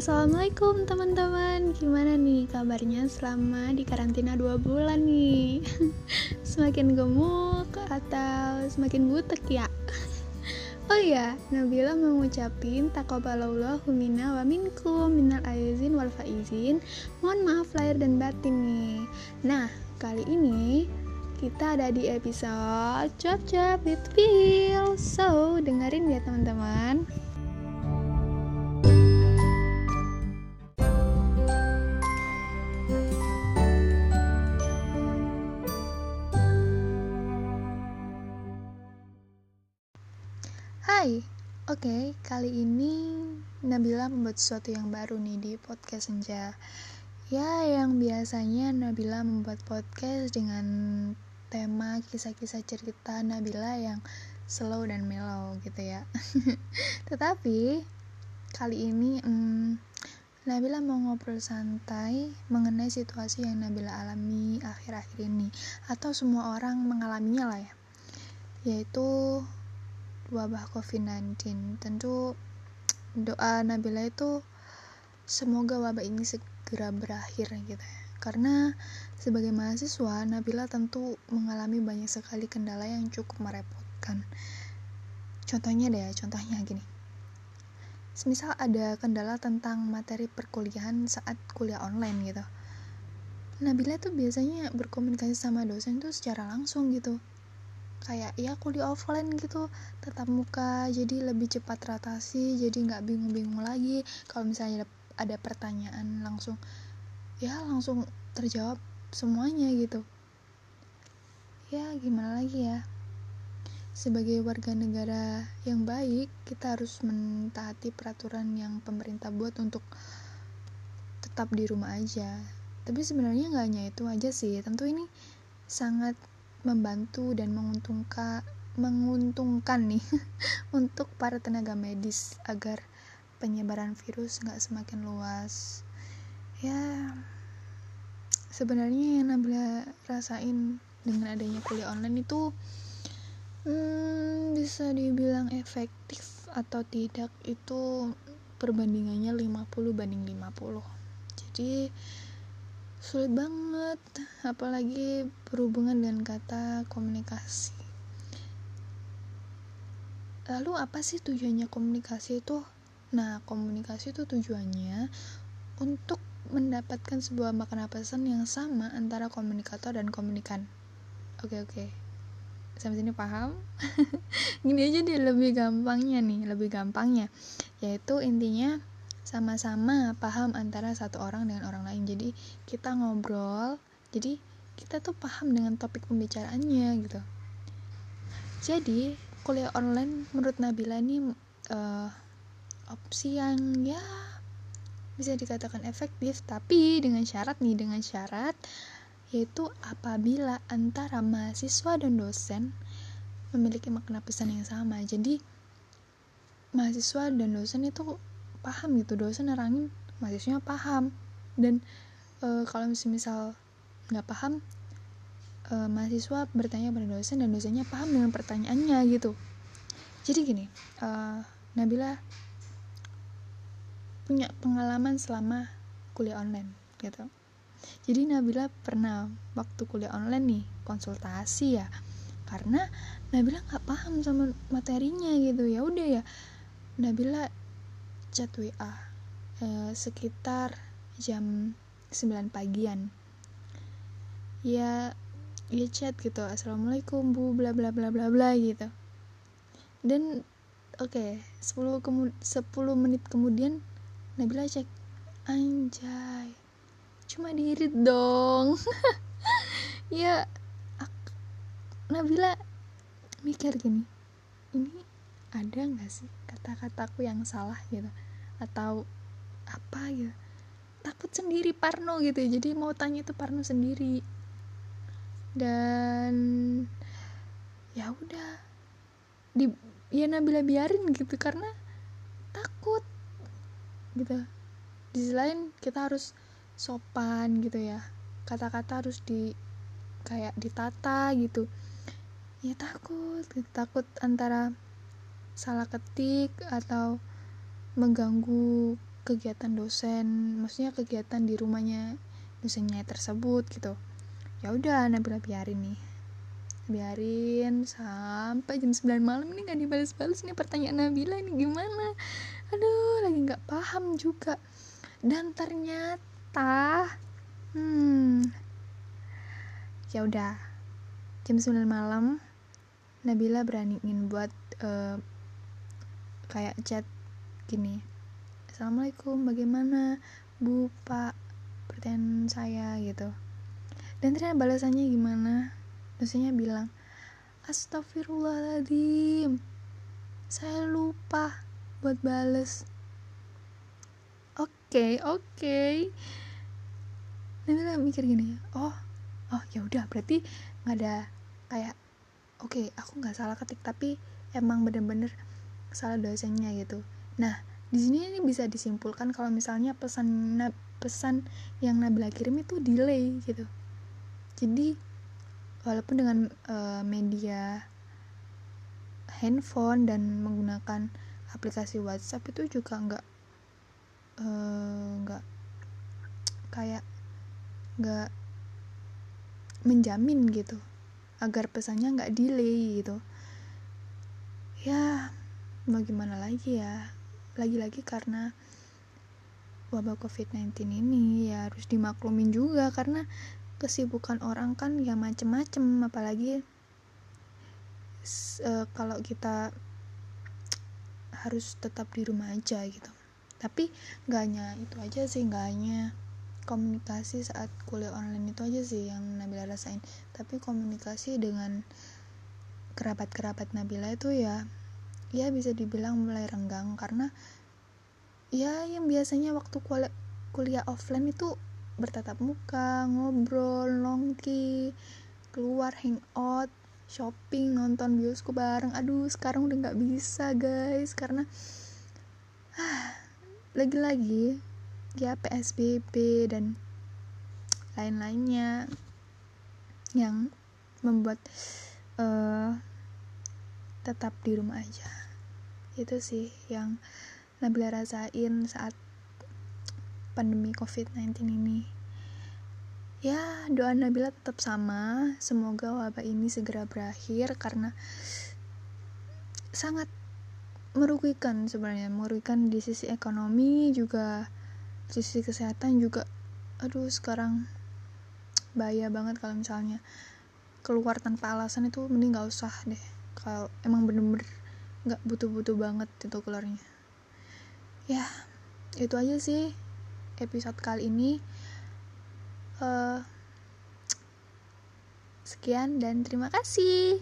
Assalamualaikum teman-teman. Gimana nih kabarnya selama di karantina 2 bulan nih? Semakin gemuk atau semakin butek ya? Oh iya, Nabila mau ngucapin takobalallahu minna wa minkum minal aizin wal faizin. Mohon maaf lahir dan batin nih. Nah, kali ini kita ada di episode Cuap Cuap with Feel So, dengerin ya teman-teman oke okay, kali ini Nabila membuat sesuatu yang baru nih di podcast Senja. Ya yang biasanya Nabila membuat podcast dengan tema kisah-kisah cerita Nabila yang slow dan mellow gitu ya. Tetapi kali ini hmm, Nabila mau ngobrol santai mengenai situasi yang Nabila alami akhir-akhir ini. Atau semua orang mengalaminya lah ya. Yaitu wabah COVID-19. Tentu doa Nabila itu semoga wabah ini segera berakhir gitu ya. Karena sebagai mahasiswa, Nabila tentu mengalami banyak sekali kendala yang cukup merepotkan. Contohnya deh, contohnya gini. Semisal ada kendala tentang materi perkuliahan saat kuliah online gitu. Nabila tuh biasanya berkomunikasi sama dosen tuh secara langsung gitu kayak ya kuliah offline gitu. Tetap muka jadi lebih cepat teratasi jadi nggak bingung-bingung lagi. Kalau misalnya ada, ada pertanyaan langsung ya langsung terjawab semuanya gitu. Ya gimana lagi ya? Sebagai warga negara yang baik kita harus mentaati peraturan yang pemerintah buat untuk tetap di rumah aja. Tapi sebenarnya nggak hanya itu aja sih. Tentu ini sangat membantu dan menguntungkan menguntungkan nih untuk para tenaga medis agar penyebaran virus nggak semakin luas. Ya sebenarnya yang Nabila rasain dengan adanya kuliah online itu hmm, bisa dibilang efektif atau tidak itu perbandingannya 50 banding 50 jadi sulit banget apalagi berhubungan dengan kata komunikasi. Lalu apa sih tujuannya komunikasi itu? Nah komunikasi itu tujuannya untuk mendapatkan sebuah makna pesan yang sama antara komunikator dan komunikan. Oke oke. Sampai sini paham? Gini aja deh lebih gampangnya nih lebih gampangnya. Yaitu intinya sama-sama paham antara satu orang dengan orang lain. Jadi kita ngobrol jadi kita tuh paham dengan topik pembicaraannya gitu. Jadi kuliah online menurut Nabila ini uh, opsi yang ya bisa dikatakan efektif tapi dengan syarat nih dengan syarat yaitu apabila antara mahasiswa dan dosen memiliki makna pesan yang sama. Jadi mahasiswa dan dosen itu paham gitu dosen nerangin mahasiswanya paham. Dan e, kalau misal nggak paham e, mahasiswa bertanya pada dosen dan dosennya paham dengan pertanyaannya gitu. Jadi gini e, Nabila punya pengalaman selama kuliah online gitu. Jadi Nabila pernah waktu kuliah online nih konsultasi ya. Karena Nabila nggak paham sama materinya gitu. Ya udah ya Nabila chat WA eh, sekitar jam 9 pagian. Ya ya chat gitu assalamualaikum bu bla bla bla bla bla gitu. Dan oke okay, 10 kemu 10 menit kemudian Nabila cek anjay cuma dirit dong. Ya Nabila mikir gini ini ada nggak sih kata-kataku yang salah gitu? Atau apa ya? Takut sendiri Parno gitu. Jadi mau tanya itu Parno sendiri. Dan ya udah. Di ya Nabila biarin gitu karena takut gitu. Di sisi lain kita harus sopan gitu ya. Kata-kata harus di kayak ditata gitu. Ya takut takut antara salah ketik atau mengganggu kegiatan dosen maksudnya kegiatan di rumahnya dosennya tersebut gitu. Ya udah Nabila biarin nih. Biarin sampai jam 9 malam ini nggak dibalas-balas nih pertanyaan Nabila ini gimana? Aduh lagi nggak paham juga. Dan ternyata hmm ya udah. Jam 9 malam Nabila beraniin buat uh, kayak chat gini Assalamualaikum bagaimana? Bu Pak pertanyaan saya gitu. Dan ternyata balasannya gimana? Dosennya bilang Astagfirullahaladzim saya lupa buat bales. Oke okay, oke. Okay. Nabila mikir gini oh oh ya udah berarti nggak ada kayak oke okay, aku nggak salah ketik tapi emang bener-bener salah dosennya gitu. Nah di sini ini bisa disimpulkan kalau misalnya pesan pesan yang Nabila kirim itu delay gitu. Jadi walaupun dengan uh, media handphone dan menggunakan aplikasi WhatsApp itu juga nggak eh, nggak uh, kayak nggak menjamin gitu. Agar pesannya nggak delay gitu. Ya mau gimana lagi ya? Lagi-lagi karena wabah covid-19 ini ya harus dimaklumin juga karena kesibukan orang kan ya macem-macem apalagi uh, kalau kita harus tetap di rumah aja gitu. Tapi nggak hanya itu aja sih nggak hanya komunikasi saat kuliah online itu aja sih yang Nabila rasain. Tapi komunikasi dengan kerabat-kerabat Nabila itu ya ya bisa dibilang mulai renggang karena ya yang biasanya waktu kuliah kuliah offline itu bertatap muka ngobrol nongki keluar hangout shopping nonton bioskop bareng. Aduh sekarang udah nggak bisa guys karena ah, lagi-lagi ya PSBB dan lain-lainnya yang membuat uh, tetap di rumah aja itu sih yang Nabila rasain saat pandemi COVID-19 ini. Ya, doa Nabila tetap sama. Semoga wabah ini segera berakhir karena sangat merugikan sebenarnya, merugikan di sisi ekonomi juga di sisi kesehatan juga. Aduh, sekarang bahaya banget kalau misalnya keluar tanpa alasan itu mending gak usah deh. Kalau emang bener-bener nggak butuh-butuh banget itu keluarnya. Ya, itu aja sih episode kali ini uh, sekian dan terima kasih